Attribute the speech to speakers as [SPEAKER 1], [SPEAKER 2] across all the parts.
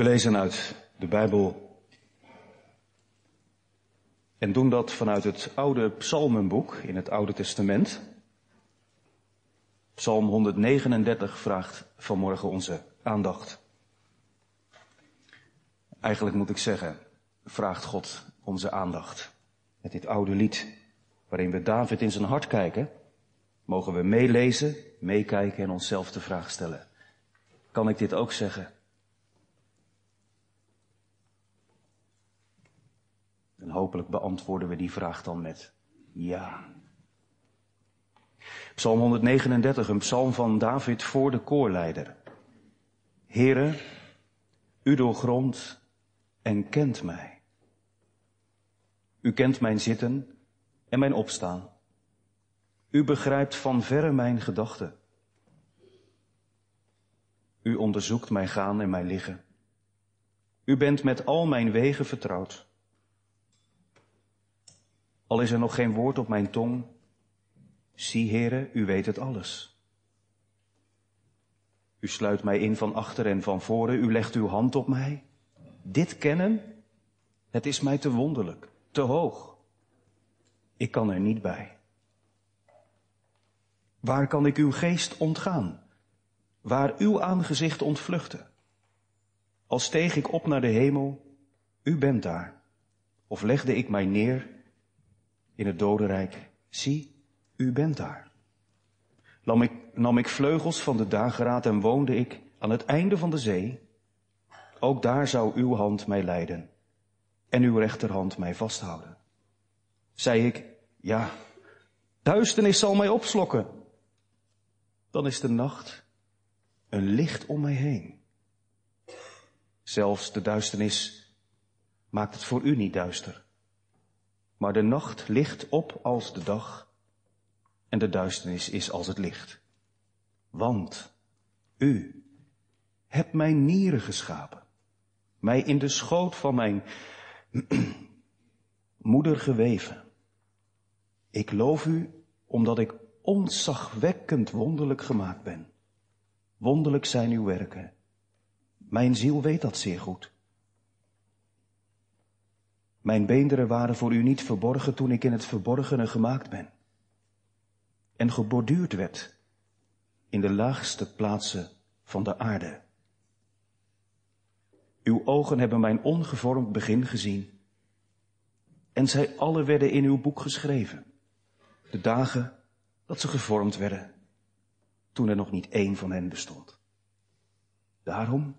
[SPEAKER 1] We lezen uit de Bijbel en doen dat vanuit het oude psalmenboek in het Oude Testament. Psalm 139 vraagt vanmorgen onze aandacht. Eigenlijk moet ik zeggen, vraagt God onze aandacht. Met dit oude lied, waarin we David in zijn hart kijken, mogen we meelezen, meekijken en onszelf de vraag stellen. Kan ik dit ook zeggen? En hopelijk beantwoorden we die vraag dan met ja. Psalm 139, een psalm van David voor de koorleider. Here, u doorgrondt en kent mij. U kent mijn zitten en mijn opstaan. U begrijpt van verre mijn gedachten. U onderzoekt mijn gaan en mijn liggen. U bent met al mijn wegen vertrouwd. Al is er nog geen woord op mijn tong, zie Heere, u weet het alles. U sluit mij in van achter en van voren, u legt uw hand op mij. Dit kennen, het is mij te wonderlijk, te hoog. Ik kan er niet bij. Waar kan ik uw geest ontgaan? Waar uw aangezicht ontvluchten? Als steeg ik op naar de hemel, u bent daar. Of legde ik mij neer in het dodenrijk, zie, u bent daar. Nam ik, nam ik vleugels van de dageraad en woonde ik aan het einde van de zee. Ook daar zou uw hand mij leiden en uw rechterhand mij vasthouden. Zei ik, ja, duisternis zal mij opslokken. Dan is de nacht een licht om mij heen. Zelfs de duisternis maakt het voor u niet duister. Maar de nacht ligt op als de dag en de duisternis is als het licht. Want u hebt mijn nieren geschapen, mij in de schoot van mijn moeder geweven. Ik loof u omdat ik onzagwekkend wonderlijk gemaakt ben. Wonderlijk zijn uw werken. Mijn ziel weet dat zeer goed. Mijn beenderen waren voor u niet verborgen toen ik in het verborgene gemaakt ben. En geborduurd werd in de laagste plaatsen van de aarde. Uw ogen hebben mijn ongevormd begin gezien. En zij alle werden in uw boek geschreven. De dagen dat ze gevormd werden, toen er nog niet één van hen bestond. Daarom,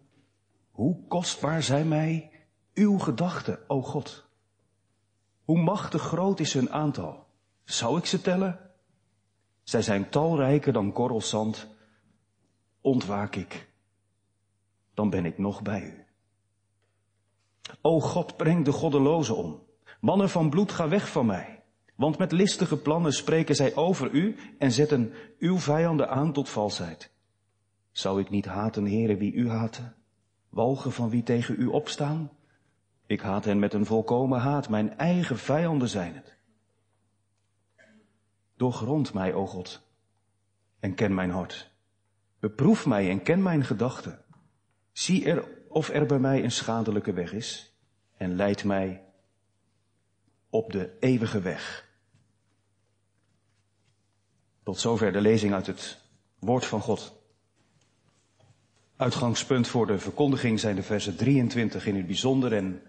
[SPEAKER 1] hoe kostbaar zijn mij uw gedachten, o God. Hoe machtig groot is hun aantal? Zou ik ze tellen? Zij zijn talrijker dan korrelzand. Ontwaak ik, dan ben ik nog bij u. O God, breng de goddelozen om. Mannen van bloed, ga weg van mij. Want met listige plannen spreken zij over u en zetten uw vijanden aan tot valsheid. Zou ik niet haten, heren, wie u haten? Walgen van wie tegen u opstaan? Ik haat hen met een volkomen haat, mijn eigen vijanden zijn het. Doorgrond mij, o God, en ken mijn hart. Beproef mij en ken mijn gedachten. Zie er of er bij mij een schadelijke weg is en leid mij op de eeuwige weg. Tot zover de lezing uit het woord van God. Uitgangspunt voor de verkondiging zijn de versen 23 in het bijzonder en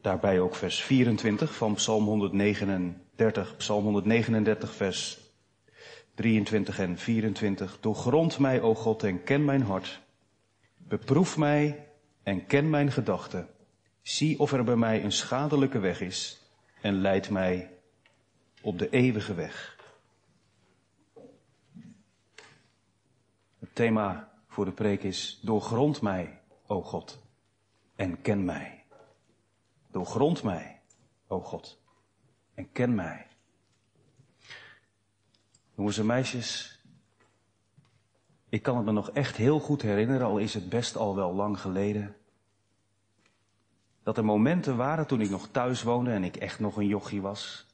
[SPEAKER 1] Daarbij ook vers 24 van Psalm 139, Psalm 139 vers 23 en 24. Doorgrond mij, o God, en ken mijn hart. Beproef mij en ken mijn gedachten. Zie of er bij mij een schadelijke weg is en leid mij op de eeuwige weg. Het thema voor de preek is doorgrond mij, o God, en ken mij. Doorgrond mij, o God, en ken mij. Jongens en meisjes, ik kan het me nog echt heel goed herinneren, al is het best al wel lang geleden, dat er momenten waren toen ik nog thuis woonde en ik echt nog een jochie was,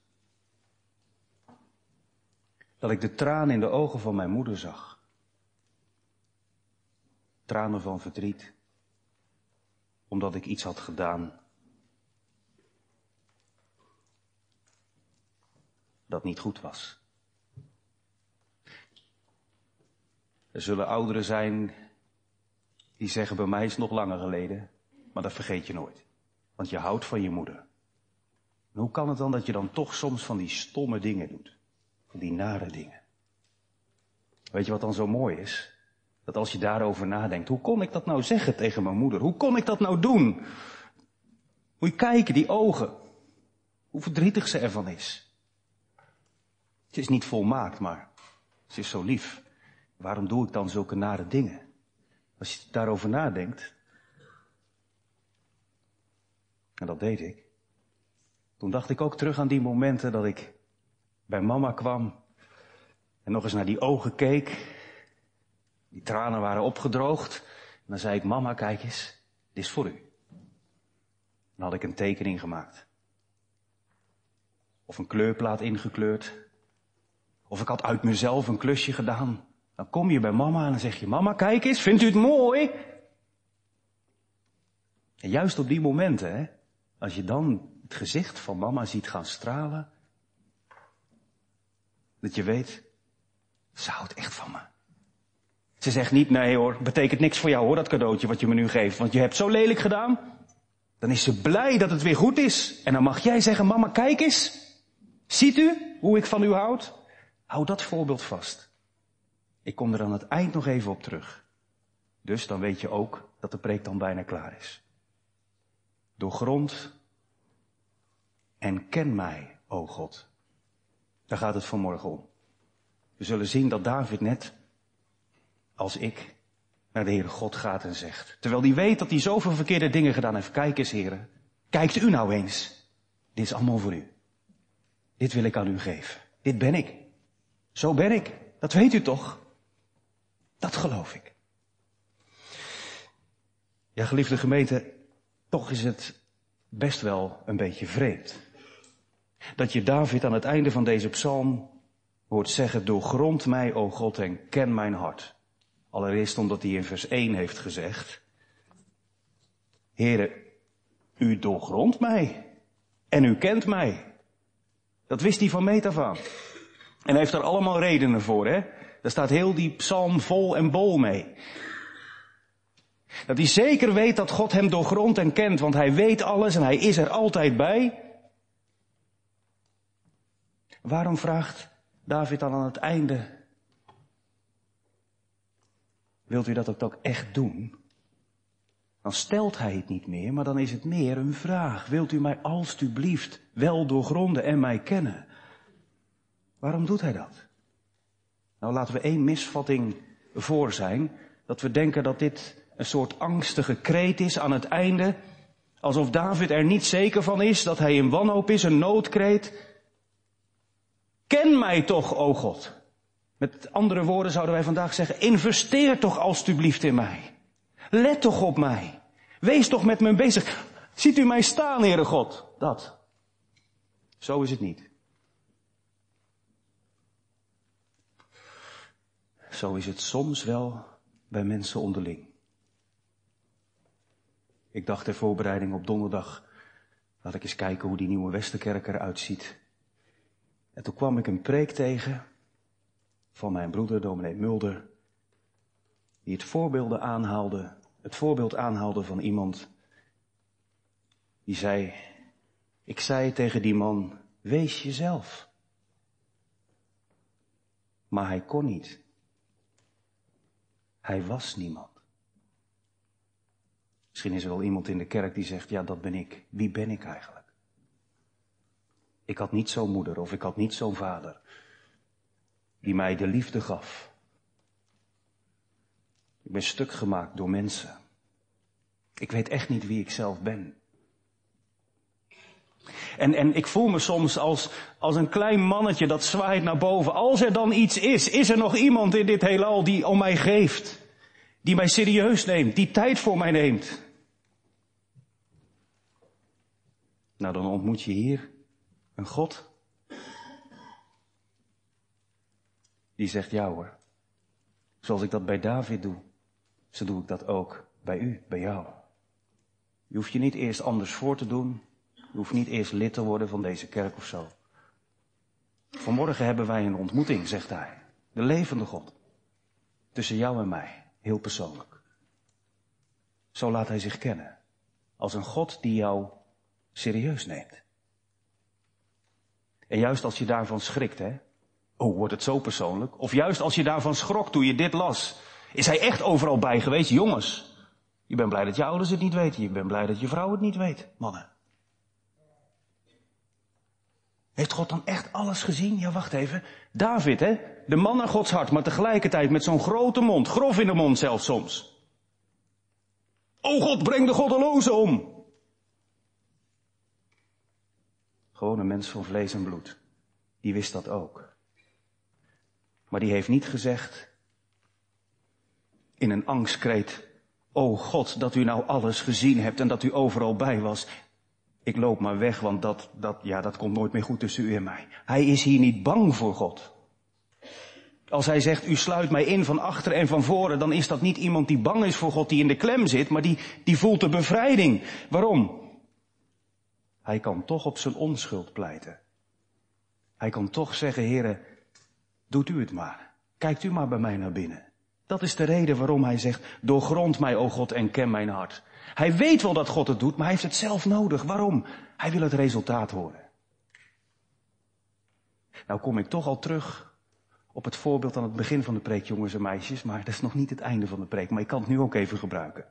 [SPEAKER 1] dat ik de tranen in de ogen van mijn moeder zag. Tranen van verdriet. omdat ik iets had gedaan dat niet goed was. Er zullen ouderen zijn die zeggen bij mij is nog langer geleden, maar dat vergeet je nooit. Want je houdt van je moeder. En hoe kan het dan dat je dan toch soms van die stomme dingen doet? Van die nare dingen. Weet je wat dan zo mooi is? Dat als je daarover nadenkt, hoe kon ik dat nou zeggen tegen mijn moeder? Hoe kon ik dat nou doen? Moet je kijken, die ogen. Hoe verdrietig ze ervan is. Ze is niet volmaakt, maar ze is zo lief. Waarom doe ik dan zulke nare dingen? Als je daarover nadenkt. En dat deed ik. Toen dacht ik ook terug aan die momenten dat ik bij mama kwam en nog eens naar die ogen keek. Die tranen waren opgedroogd. En dan zei ik, mama, kijk eens, dit is voor u. Dan had ik een tekening gemaakt. Of een kleurplaat ingekleurd. Of ik had uit mezelf een klusje gedaan. Dan kom je bij mama en dan zeg je, mama, kijk eens, vindt u het mooi? En juist op die momenten, hè, als je dan het gezicht van mama ziet gaan stralen, dat je weet, ze houdt echt van me. Ze zegt niet, nee hoor, betekent niks voor jou hoor, dat cadeautje wat je me nu geeft, want je hebt zo lelijk gedaan. Dan is ze blij dat het weer goed is. En dan mag jij zeggen, mama, kijk eens. Ziet u hoe ik van u houd? Hou dat voorbeeld vast. Ik kom er aan het eind nog even op terug. Dus dan weet je ook dat de preek dan bijna klaar is. Doorgrond en ken mij, o God. Daar gaat het vanmorgen om. We zullen zien dat David net als ik naar de Heere God gaat en zegt. Terwijl hij weet dat hij zoveel verkeerde dingen gedaan heeft. Kijk eens, heren. Kijkt u nou eens. Dit is allemaal voor u. Dit wil ik aan u geven. Dit ben ik. Zo ben ik. Dat weet u toch? Dat geloof ik. Ja, geliefde gemeente, toch is het best wel een beetje vreemd. Dat je David aan het einde van deze psalm hoort zeggen, doorgrond mij, o God, en ken mijn hart. Allereerst omdat hij in vers 1 heeft gezegd, Heere, u doorgrondt mij en u kent mij. Dat wist hij van meet af. En hij heeft er allemaal redenen voor, hè. Daar staat heel die psalm vol en bol mee. Dat hij zeker weet dat God hem doorgrondt en kent, want hij weet alles en hij is er altijd bij. Waarom vraagt David dan aan het einde, wilt u dat ook echt doen? Dan stelt hij het niet meer, maar dan is het meer een vraag. Wilt u mij alstublieft wel doorgronden en mij kennen? Waarom doet hij dat? Nou, laten we één misvatting voor zijn. Dat we denken dat dit een soort angstige kreet is aan het einde. Alsof David er niet zeker van is dat hij in wanhoop is, een noodkreet. Ken mij toch, o God. Met andere woorden zouden wij vandaag zeggen, investeer toch alstublieft in mij. Let toch op mij. Wees toch met me bezig. Ziet u mij staan, Heere God? Dat. Zo is het niet. Zo is het soms wel bij mensen onderling. Ik dacht ter voorbereiding op donderdag, laat ik eens kijken hoe die nieuwe Westerkerk eruit ziet. En toen kwam ik een preek tegen van mijn broeder, dominee Mulder, die het voorbeeld aanhaalde, het voorbeeld aanhaalde van iemand die zei, ik zei tegen die man, wees jezelf. Maar hij kon niet. Hij was niemand. Misschien is er wel iemand in de kerk die zegt, ja dat ben ik. Wie ben ik eigenlijk? Ik had niet zo'n moeder of ik had niet zo'n vader die mij de liefde gaf. Ik ben stuk gemaakt door mensen. Ik weet echt niet wie ik zelf ben. En, en ik voel me soms als, als een klein mannetje dat zwaait naar boven. Als er dan iets is, is er nog iemand in dit heelal die om mij geeft. Die mij serieus neemt, die tijd voor mij neemt. Nou, dan ontmoet je hier een God. Die zegt, ja hoor, zoals ik dat bij David doe, zo doe ik dat ook bij u, bij jou. Je hoeft je niet eerst anders voor te doen. Je hoeft niet eerst lid te worden van deze kerk of zo. Vanmorgen hebben wij een ontmoeting, zegt hij. De levende God. Tussen jou en mij. Heel persoonlijk. Zo laat hij zich kennen. Als een God die jou serieus neemt. En juist als je daarvan schrikt, hè. Oh, wordt het zo persoonlijk? Of juist als je daarvan schrok toen je dit las. Is hij echt overal bij geweest? Jongens, je bent blij dat je ouders het niet weten. Je bent blij dat je vrouw het niet weet. Mannen. Heeft God dan echt alles gezien? Ja, wacht even. David, hè? De man naar Gods hart, maar tegelijkertijd met zo'n grote mond. Grof in de mond zelfs soms. O God, breng de goddeloze om. Gewoon een mens van vlees en bloed. Die wist dat ook. Maar die heeft niet gezegd in een angstkreet, O God, dat u nou alles gezien hebt en dat u overal bij was. Ik loop maar weg, want dat, dat, ja, dat komt nooit meer goed tussen u en mij. Hij is hier niet bang voor God. Als hij zegt, u sluit mij in van achter en van voren, dan is dat niet iemand die bang is voor God, die in de klem zit, maar die, die voelt de bevrijding. Waarom? Hij kan toch op zijn onschuld pleiten. Hij kan toch zeggen, heren, doet u het maar. Kijkt u maar bij mij naar binnen. Dat is de reden waarom hij zegt, doorgrond mij, o God, en ken mijn hart. Hij weet wel dat God het doet, maar hij heeft het zelf nodig. Waarom? Hij wil het resultaat horen. Nou kom ik toch al terug op het voorbeeld aan het begin van de preek, jongens en meisjes, maar dat is nog niet het einde van de preek, maar ik kan het nu ook even gebruiken.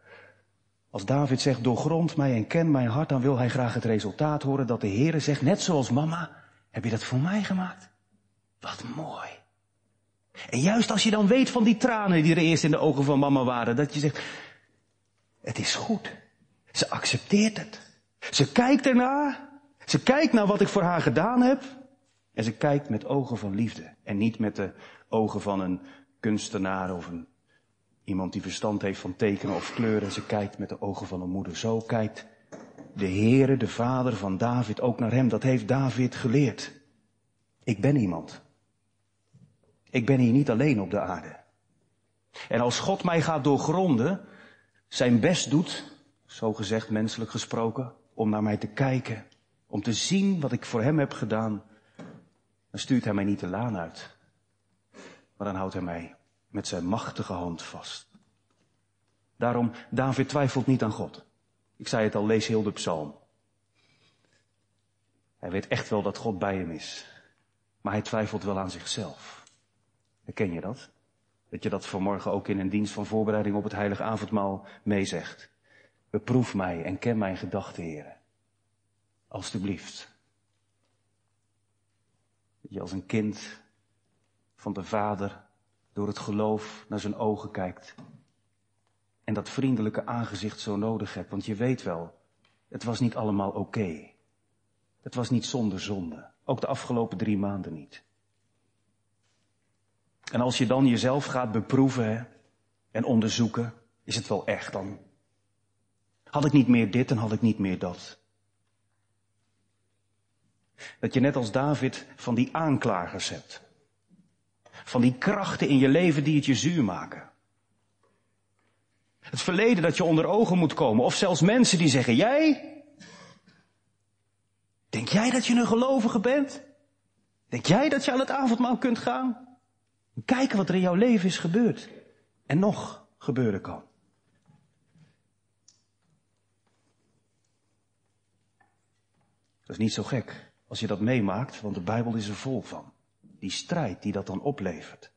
[SPEAKER 1] Als David zegt, doorgrond mij en ken mijn hart, dan wil hij graag het resultaat horen dat de Heere zegt, net zoals mama, heb je dat voor mij gemaakt? Wat mooi. En juist als je dan weet van die tranen die er eerst in de ogen van mama waren, dat je zegt, het is goed. Ze accepteert het. Ze kijkt ernaar. Ze kijkt naar wat ik voor haar gedaan heb. En ze kijkt met ogen van liefde. En niet met de ogen van een kunstenaar of een, iemand die verstand heeft van tekenen of kleuren. Ze kijkt met de ogen van een moeder. Zo kijkt de Heere, de vader van David, ook naar hem. Dat heeft David geleerd. Ik ben iemand. Ik ben hier niet alleen op de aarde. En als God mij gaat doorgronden, zijn best doet, zo gezegd menselijk gesproken, om naar mij te kijken, om te zien wat ik voor hem heb gedaan, dan stuurt hij mij niet de laan uit, maar dan houdt hij mij met zijn machtige hand vast. Daarom, David twijfelt niet aan God. Ik zei het al, lees heel de psalm. Hij weet echt wel dat God bij hem is, maar hij twijfelt wel aan zichzelf. Herken je dat? Dat je dat vanmorgen ook in een dienst van voorbereiding op het heilige avondmaal meezegt. Beproef mij en ken mijn gedachten, heren. Alsjeblieft. Dat je als een kind van de Vader door het geloof naar zijn ogen kijkt. En dat vriendelijke aangezicht zo nodig hebt, want je weet wel, het was niet allemaal oké. Het was niet zonder zonde. Ook de afgelopen drie maanden niet. En als je dan jezelf gaat beproeven en onderzoeken, is het wel echt dan? Had ik niet meer dit en had ik niet meer dat? Dat je net als David van die aanklagers hebt. Van die krachten in je leven die het je zuur maken. Het verleden dat je onder ogen moet komen. Of zelfs mensen die zeggen, jij? Denk jij dat je een gelovige bent? Denk jij dat je aan het avondmaal kunt gaan? Kijken wat er in jouw leven is gebeurd. En nog gebeuren kan. Dat is niet zo gek als je dat meemaakt, want de Bijbel is er vol van. Die strijd die dat dan oplevert.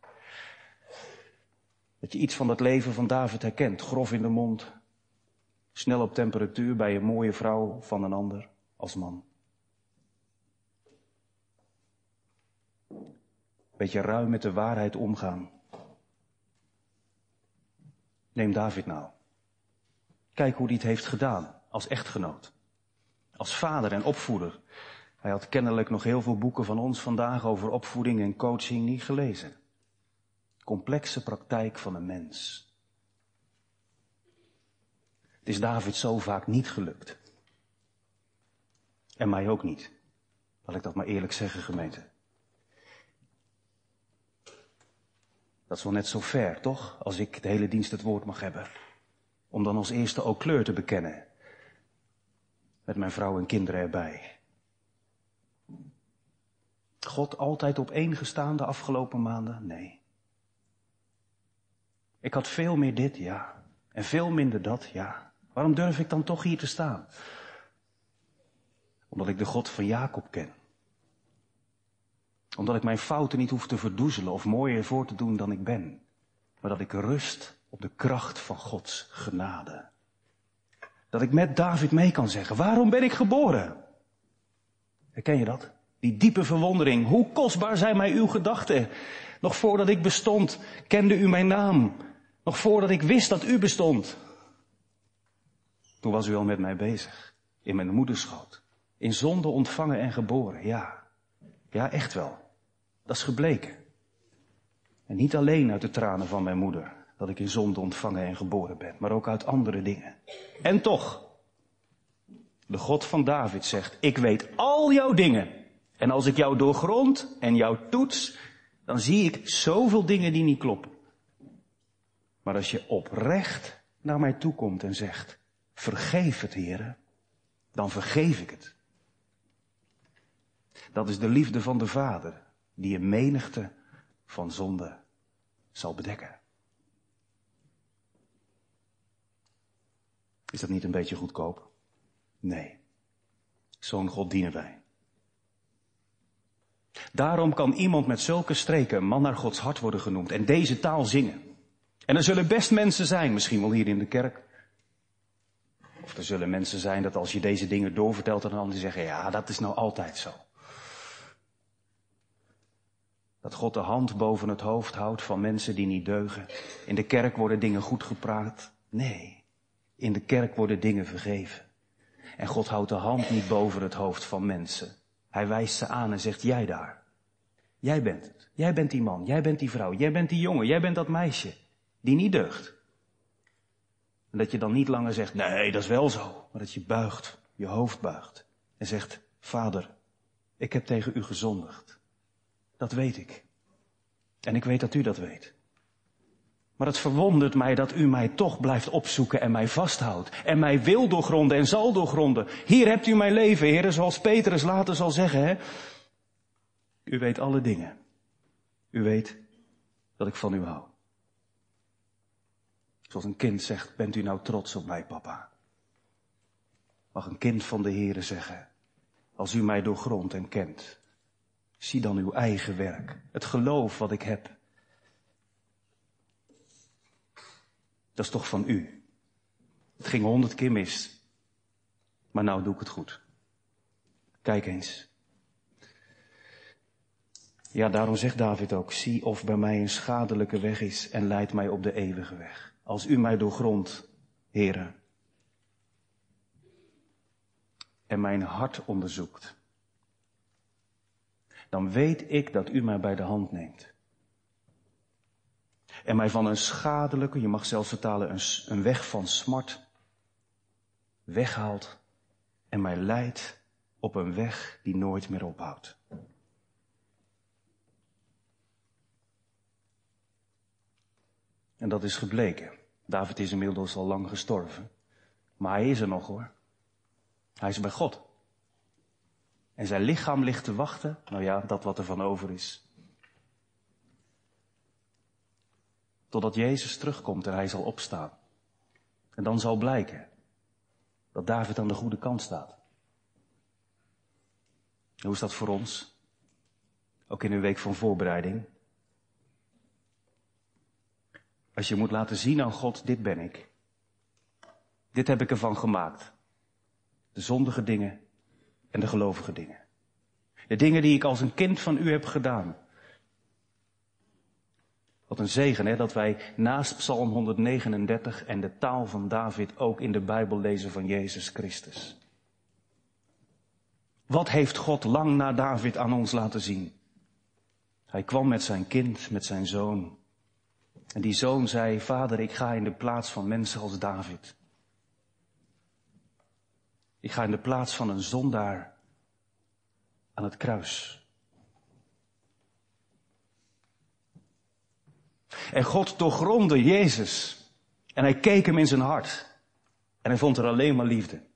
[SPEAKER 1] Dat je iets van dat leven van David herkent. Grof in de mond. Snel op temperatuur bij een mooie vrouw van een ander als man. Beetje ruim met de waarheid omgaan. Neem David nou. Kijk hoe hij het heeft gedaan als echtgenoot. Als vader en opvoeder. Hij had kennelijk nog heel veel boeken van ons vandaag over opvoeding en coaching niet gelezen. Complexe praktijk van een mens. Het is David zo vaak niet gelukt. En mij ook niet. Laat ik dat maar eerlijk zeggen, gemeente. Dat is wel net zo ver, toch? Als ik de hele dienst het woord mag hebben. Om dan als eerste ook kleur te bekennen. Met mijn vrouw en kinderen erbij. God altijd op één gestaan de afgelopen maanden? Nee. Ik had veel meer dit, ja. En veel minder dat, ja. Waarom durf ik dan toch hier te staan? Omdat ik de God van Jacob ken. Omdat ik mijn fouten niet hoef te verdoezelen of mooier voor te doen dan ik ben. Maar dat ik rust op de kracht van Gods genade. Dat ik met David mee kan zeggen, waarom ben ik geboren? Herken je dat? Die diepe verwondering. Hoe kostbaar zijn mij uw gedachten? Nog voordat ik bestond, kende u mijn naam. Nog voordat ik wist dat u bestond. Toen was u al met mij bezig. In mijn moederschoot. In zonde ontvangen en geboren. Ja. Ja, echt wel. Dat is gebleken. En niet alleen uit de tranen van mijn moeder. Dat ik in zonde ontvangen en geboren ben. Maar ook uit andere dingen. En toch. De God van David zegt, ik weet al jouw dingen. En als ik jou doorgrond en jou toets, dan zie ik zoveel dingen die niet kloppen. Maar als je oprecht naar mij toe komt en zegt, vergeef het, heren, dan vergeef ik het. Dat is de liefde van de Vader, die een menigte van zonde zal bedekken. Is dat niet een beetje goedkoop? Nee. Zo'n God dienen wij. Daarom kan iemand met zulke streken een man naar Gods hart worden genoemd en deze taal zingen. En er zullen best mensen zijn, misschien wel hier in de kerk. Of er zullen mensen zijn dat als je deze dingen doorvertelt aan anderen zeggen, ja, dat is nou altijd zo. Dat God de hand boven het hoofd houdt van mensen die niet deugen. In de kerk worden dingen goed gepraat. Nee, in de kerk worden dingen vergeven. En God houdt de hand niet boven het hoofd van mensen. Hij wijst ze aan en zegt, jij daar. Jij bent het. Jij bent die man. Jij bent die vrouw. Jij bent die jongen. Jij bent dat meisje. Die niet deugt. En dat je dan niet langer zegt, nee, dat is wel zo. Maar dat je buigt, je hoofd buigt. En zegt, vader, ik heb tegen u gezondigd. Dat weet ik. En ik weet dat u dat weet. Maar het verwondert mij dat u mij toch blijft opzoeken en mij vasthoudt. En mij wil doorgronden en zal doorgronden. Hier hebt u mijn leven, heren, zoals Petrus later zal zeggen, hè. U weet alle dingen. U weet dat ik van u hou. Zoals een kind zegt, bent u nou trots op mij, papa? Mag een kind van de Heere zeggen, als u mij doorgrondt en kent, zie dan uw eigen werk, het geloof wat ik heb Dat is toch van u. Het ging honderd keer mis. Maar nou doe ik het goed. Kijk eens. Ja, daarom zegt David ook, zie of bij mij een schadelijke weg is en leid mij op de eeuwige weg. Als u mij doorgrondt, heren, en mijn hart onderzoekt, dan weet ik dat u mij bij de hand neemt en mij van een schadelijke, je mag zelfs vertalen, een, een weg van smart, weghaalt en mij leidt op een weg die nooit meer ophoudt. En dat is gebleken. David is inmiddels al lang gestorven. Maar hij is er nog hoor. Hij is bij God. En zijn lichaam ligt te wachten, nou ja, dat wat er van over is, Totdat Jezus terugkomt en hij zal opstaan. En dan zal blijken dat David aan de goede kant staat. Hoe is dat voor ons? Ook in een week van voorbereiding. Als je moet laten zien aan God, dit ben ik. Dit heb ik ervan gemaakt. De zondige dingen en de gelovige dingen. De dingen die ik als een kind van u heb gedaan. Wat een zegen, hè, dat wij naast Psalm 139 en de taal van David ook in de Bijbel lezen van Jezus Christus. Wat heeft God lang na David aan ons laten zien? Hij kwam met zijn kind, met zijn zoon. En die zoon zei, vader, ik ga in de plaats van mensen als David. Ik ga in de plaats van een zondaar aan het kruis. En God doorgrondde Jezus. En hij keek hem in zijn hart. En hij vond er alleen maar liefde.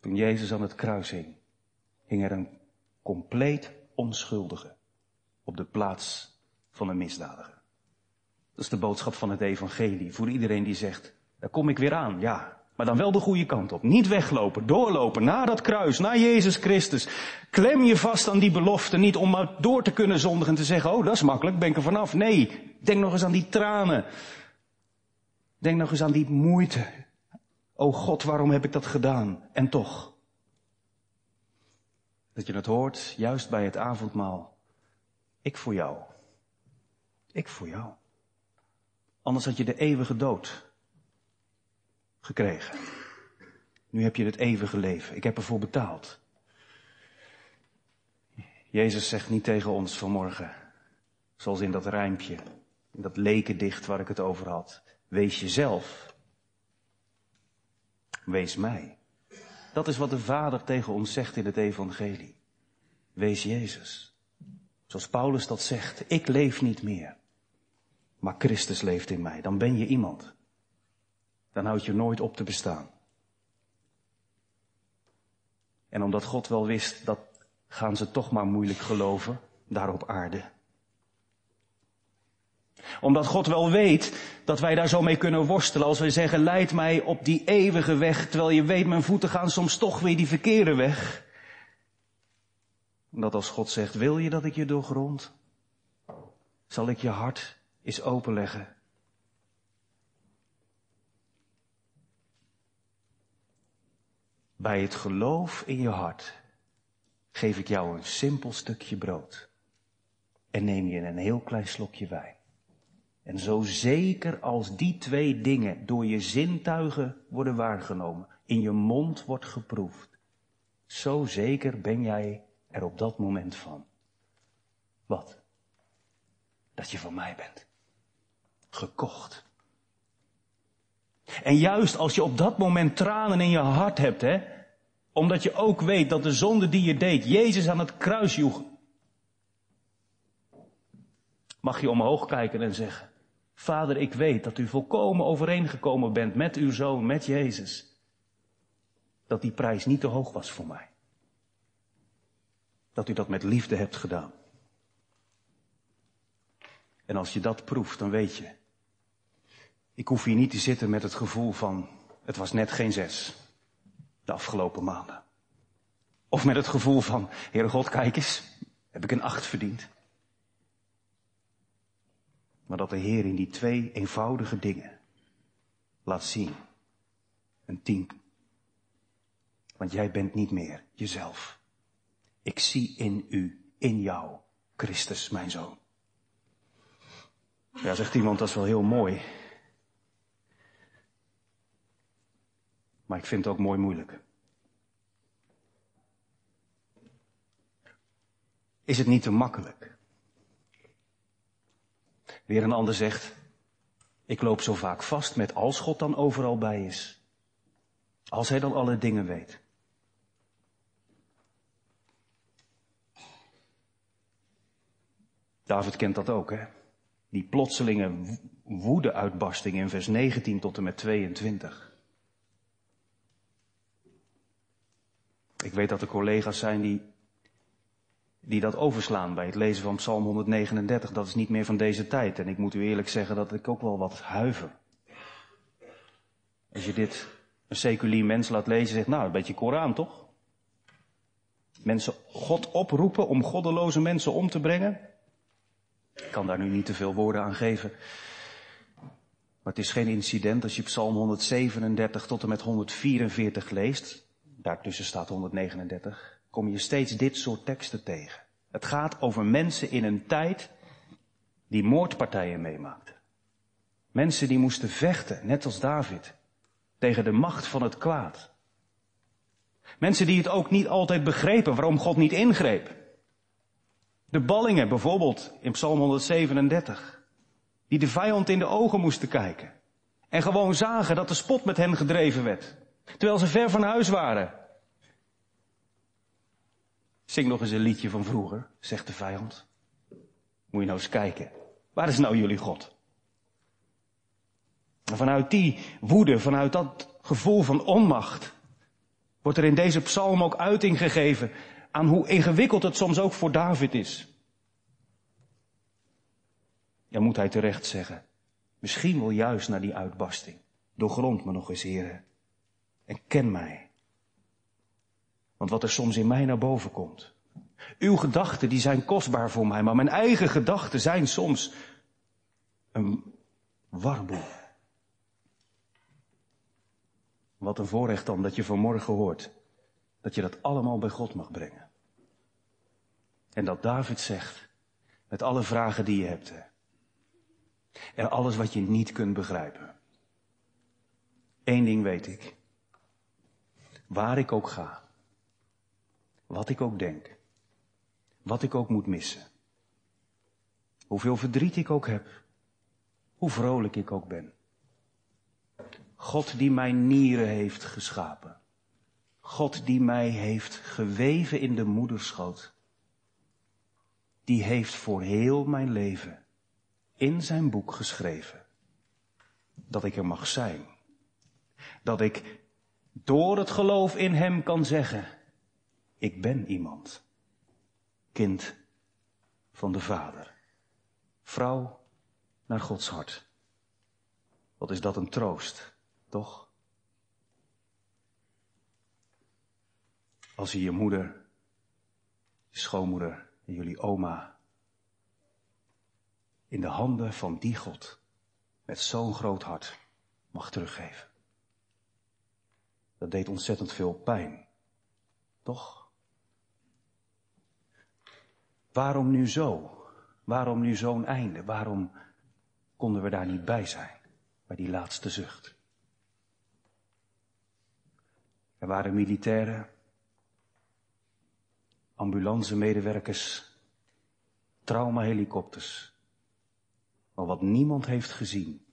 [SPEAKER 1] Toen Jezus aan het kruis hing, hing er een compleet onschuldige op de plaats van een misdadiger. Dat is de boodschap van het evangelie voor iedereen die zegt, daar kom ik weer aan, ja. Maar dan wel de goede kant op. Niet weglopen, doorlopen, naar dat kruis, naar Jezus Christus. Klem je vast aan die belofte, niet om maar door te kunnen zondigen en te zeggen, oh dat is makkelijk, ben ik er vanaf. Nee, denk nog eens aan die tranen. Denk nog eens aan die moeite. O God, waarom heb ik dat gedaan? En toch. Dat je het hoort, juist bij het avondmaal. Ik voor jou. Ik voor jou. Anders had je de eeuwige dood gekregen. Nu heb je het eeuwige leven. Ik heb ervoor betaald. Jezus zegt niet tegen ons vanmorgen, zoals in dat rijmpje, in dat lekendicht waar ik het over had. Wees jezelf. Wees mij. Dat is wat de Vader tegen ons zegt in het Evangelie. Wees Jezus. Zoals Paulus dat zegt, ik leef niet meer, maar Christus leeft in mij. Dan ben je iemand. Dan houd je nooit op te bestaan. En omdat God wel wist, dat gaan ze toch maar moeilijk geloven, daar op aarde. Omdat God wel weet dat wij daar zo mee kunnen worstelen als wij zeggen, leid mij op die eeuwige weg, terwijl je weet, mijn voeten gaan soms toch weer die verkeerde weg. Dat als God zegt, wil je dat ik je doorgrond? Zal ik je hart eens openleggen? Bij het geloof in je hart geef ik jou een simpel stukje brood en neem je een heel klein slokje wijn. En zo zeker als die twee dingen door je zintuigen worden waargenomen, in je mond wordt geproefd, zo zeker ben jij er op dat moment van. Wat? Dat je van mij bent. Gekocht. En juist als je op dat moment tranen in je hart hebt, hè, omdat je ook weet dat de zonde die je deed, Jezus aan het kruis joeg, mag je omhoog kijken en zeggen, Vader, ik weet dat u volkomen overeengekomen bent met uw zoon, met Jezus. Dat die prijs niet te hoog was voor mij. Dat u dat met liefde hebt gedaan. En als je dat proeft, dan weet je, ik hoef hier niet te zitten met het gevoel van, het was net geen zes, de afgelopen maanden. Of met het gevoel van, Heere God, kijk eens, heb ik een acht verdiend. Maar dat de Heer in die twee eenvoudige dingen laat zien, een tien. Want jij bent niet meer jezelf. Ik zie in u, in jou, Christus, mijn zoon. Ja, zegt iemand, dat is wel heel mooi. Maar ik vind het ook mooi moeilijk. Is het niet te makkelijk? Weer een ander zegt, ik loop zo vaak vast met als God dan overal bij is. Als hij dan alle dingen weet. David kent dat ook, hè? Die plotselinge woede-uitbarsting in vers 19 tot en met 22. Ik weet dat er collega's zijn die, die dat overslaan bij het lezen van Psalm 139. Dat is niet meer van deze tijd. En ik moet u eerlijk zeggen dat ik ook wel wat huiver. Als je dit een seculier mens laat lezen, zegt nou, een beetje Koran toch? Mensen God oproepen om goddeloze mensen om te brengen. Ik kan daar nu niet te veel woorden aan geven. Maar het is geen incident als je Psalm 137 tot en met 144 leest daartussen staat 139, kom je steeds dit soort teksten tegen. Het gaat over mensen in een tijd die moordpartijen meemaakten. Mensen die moesten vechten, net als David, tegen de macht van het kwaad. Mensen die het ook niet altijd begrepen waarom God niet ingreep. De ballingen bijvoorbeeld in Psalm 137, die de vijand in de ogen moesten kijken en gewoon zagen dat de spot met hen gedreven werd. Terwijl ze ver van huis waren. Zing nog eens een liedje van vroeger, zegt de vijand. Moet je nou eens kijken. Waar is nou jullie God? Vanuit die woede, vanuit dat gevoel van onmacht, Wordt er in deze psalm ook uiting gegeven aan hoe ingewikkeld het soms ook voor David is. Ja, moet hij terecht zeggen. Misschien wel juist na die uitbarsting. Doorgrond me nog eens, heren. En ken mij. Want wat er soms in mij naar boven komt. Uw gedachten, die zijn kostbaar voor mij, maar mijn eigen gedachten zijn soms een warboel. Wat een voorrecht dan dat je vanmorgen hoort dat je dat allemaal bij God mag brengen. En dat David zegt, met alle vragen die je hebt, en alles wat je niet kunt begrijpen. Eén ding weet ik. Waar ik ook ga, wat ik ook denk, wat ik ook moet missen, hoeveel verdriet ik ook heb, hoe vrolijk ik ook ben. God die mijn nieren heeft geschapen. God die mij heeft geweven in de moederschoot. Die heeft voor heel mijn leven in zijn boek geschreven dat ik er mag zijn. Dat ik door het geloof in hem kan zeggen, ik ben iemand. Kind van de Vader. Vrouw naar Gods hart. Wat is dat een troost, toch? Als je je moeder, je schoonmoeder en jullie oma in de handen van die God met zo'n groot hart mag teruggeven. Dat deed ontzettend veel pijn, toch? Waarom nu zo? Waarom nu zo'n einde? Waarom konden we daar niet bij zijn, bij die laatste zucht? Er waren militairen, ambulancemedewerkers, traumahelikopters. Maar wat niemand heeft gezien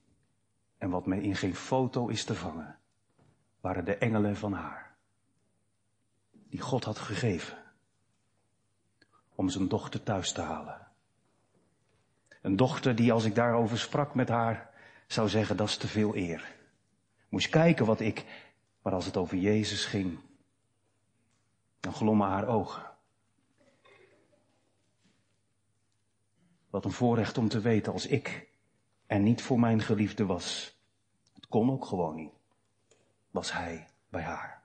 [SPEAKER 1] en wat men in geen foto is te vangen, waren de engelen van haar. Die God had gegeven om zijn dochter thuis te halen. Een dochter die als ik daarover sprak met haar zou zeggen dat is te veel eer. Moest kijken wat ik, maar als het over Jezus ging, dan glommen haar ogen. Wat een voorrecht om te weten als ik er niet voor mijn geliefde was. Het kon ook gewoon niet. Was hij bij haar.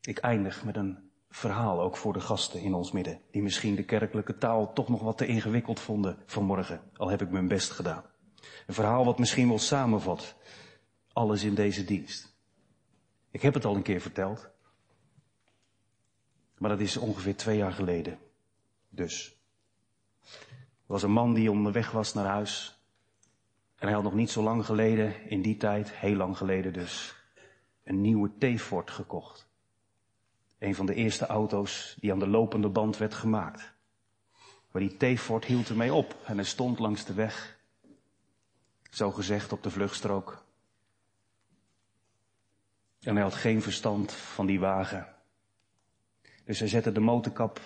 [SPEAKER 1] Ik eindig met een verhaal ook voor de gasten in ons midden, die misschien de kerkelijke taal toch nog wat te ingewikkeld vonden vanmorgen, al heb ik mijn best gedaan. Een verhaal wat misschien wel samenvat alles in deze dienst. Ik heb het al een keer verteld, maar dat is ongeveer twee jaar geleden. Dus. Er was een man die onderweg was naar huis. En hij had nog niet zo lang geleden, in die tijd, heel lang geleden dus, een nieuwe T-Ford gekocht. Een van de eerste auto's die aan de lopende band werd gemaakt. Maar die T-Ford hield ermee op en hij stond langs de weg. Zo gezegd op de vluchtstrook. En hij had geen verstand van die wagen. Dus hij zette de motorkap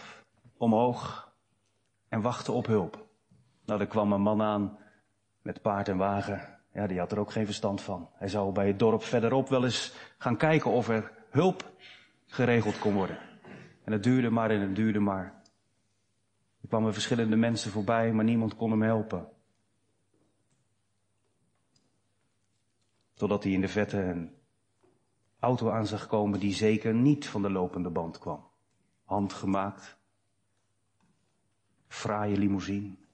[SPEAKER 1] omhoog en wachtte op hulp. Nou, er kwam een man aan met paard en wagen. Ja, die had er ook geen verstand van. Hij zou bij het dorp verderop wel eens gaan kijken of er hulp geregeld kon worden. En het duurde maar en het duurde maar. Er kwamen verschillende mensen voorbij, maar niemand kon hem helpen. Totdat hij in de vette een auto aan zag komen die zeker niet van de lopende band kwam. Handgemaakt. Fraaie limousine.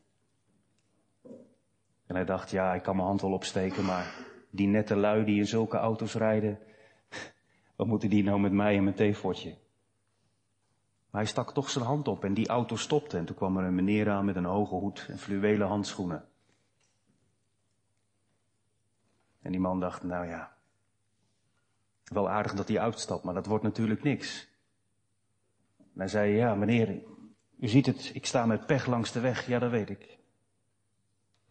[SPEAKER 1] En hij dacht, ja, ik kan mijn hand wel opsteken, maar die nette lui die in zulke auto's rijden, wat moeten die nou met mij en mijn theefortje? Maar hij stak toch zijn hand op en die auto stopte. En toen kwam er een meneer aan met een hoge hoed en fluwelen handschoenen. En die man dacht, nou ja, wel aardig dat hij uitstapt, maar dat wordt natuurlijk niks. En hij zei, ja meneer, u ziet het, ik sta met pech langs de weg. Ja, dat weet ik.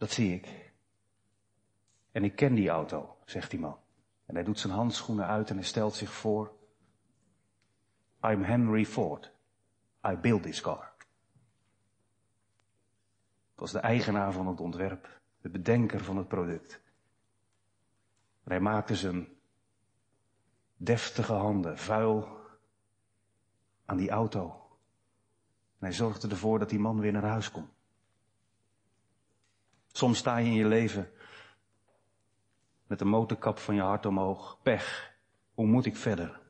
[SPEAKER 1] Dat zie ik. En ik ken die auto, zegt die man. En hij doet zijn handschoenen uit en hij stelt zich voor. I'm Henry Ford. I build this car. Het was de eigenaar van het ontwerp, de bedenker van het product. hij maakte zijn deftige handen, vuil aan die auto. En hij zorgde ervoor dat die man weer naar huis kon. Soms sta je in je leven met de motorkap van je hart omhoog. Pech. Hoe moet ik verder?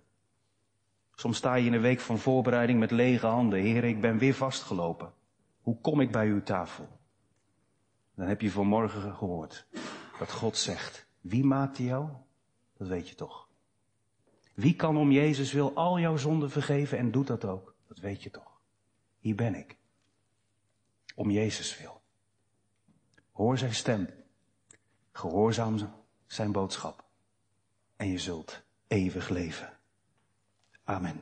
[SPEAKER 1] Soms sta je in een week van voorbereiding met lege handen. Heer, ik ben weer vastgelopen. Hoe kom ik bij uw tafel? Dan heb je vanmorgen gehoord dat God zegt, wie maakte jou? Dat weet je toch. Wie kan om Jezus wil al jouw zonden vergeven en doet dat ook? Dat weet je toch. Hier ben ik. Om Jezus wil. Hoor zijn stem. Gehoorzaam zijn boodschap. En je zult eeuwig leven. Amen.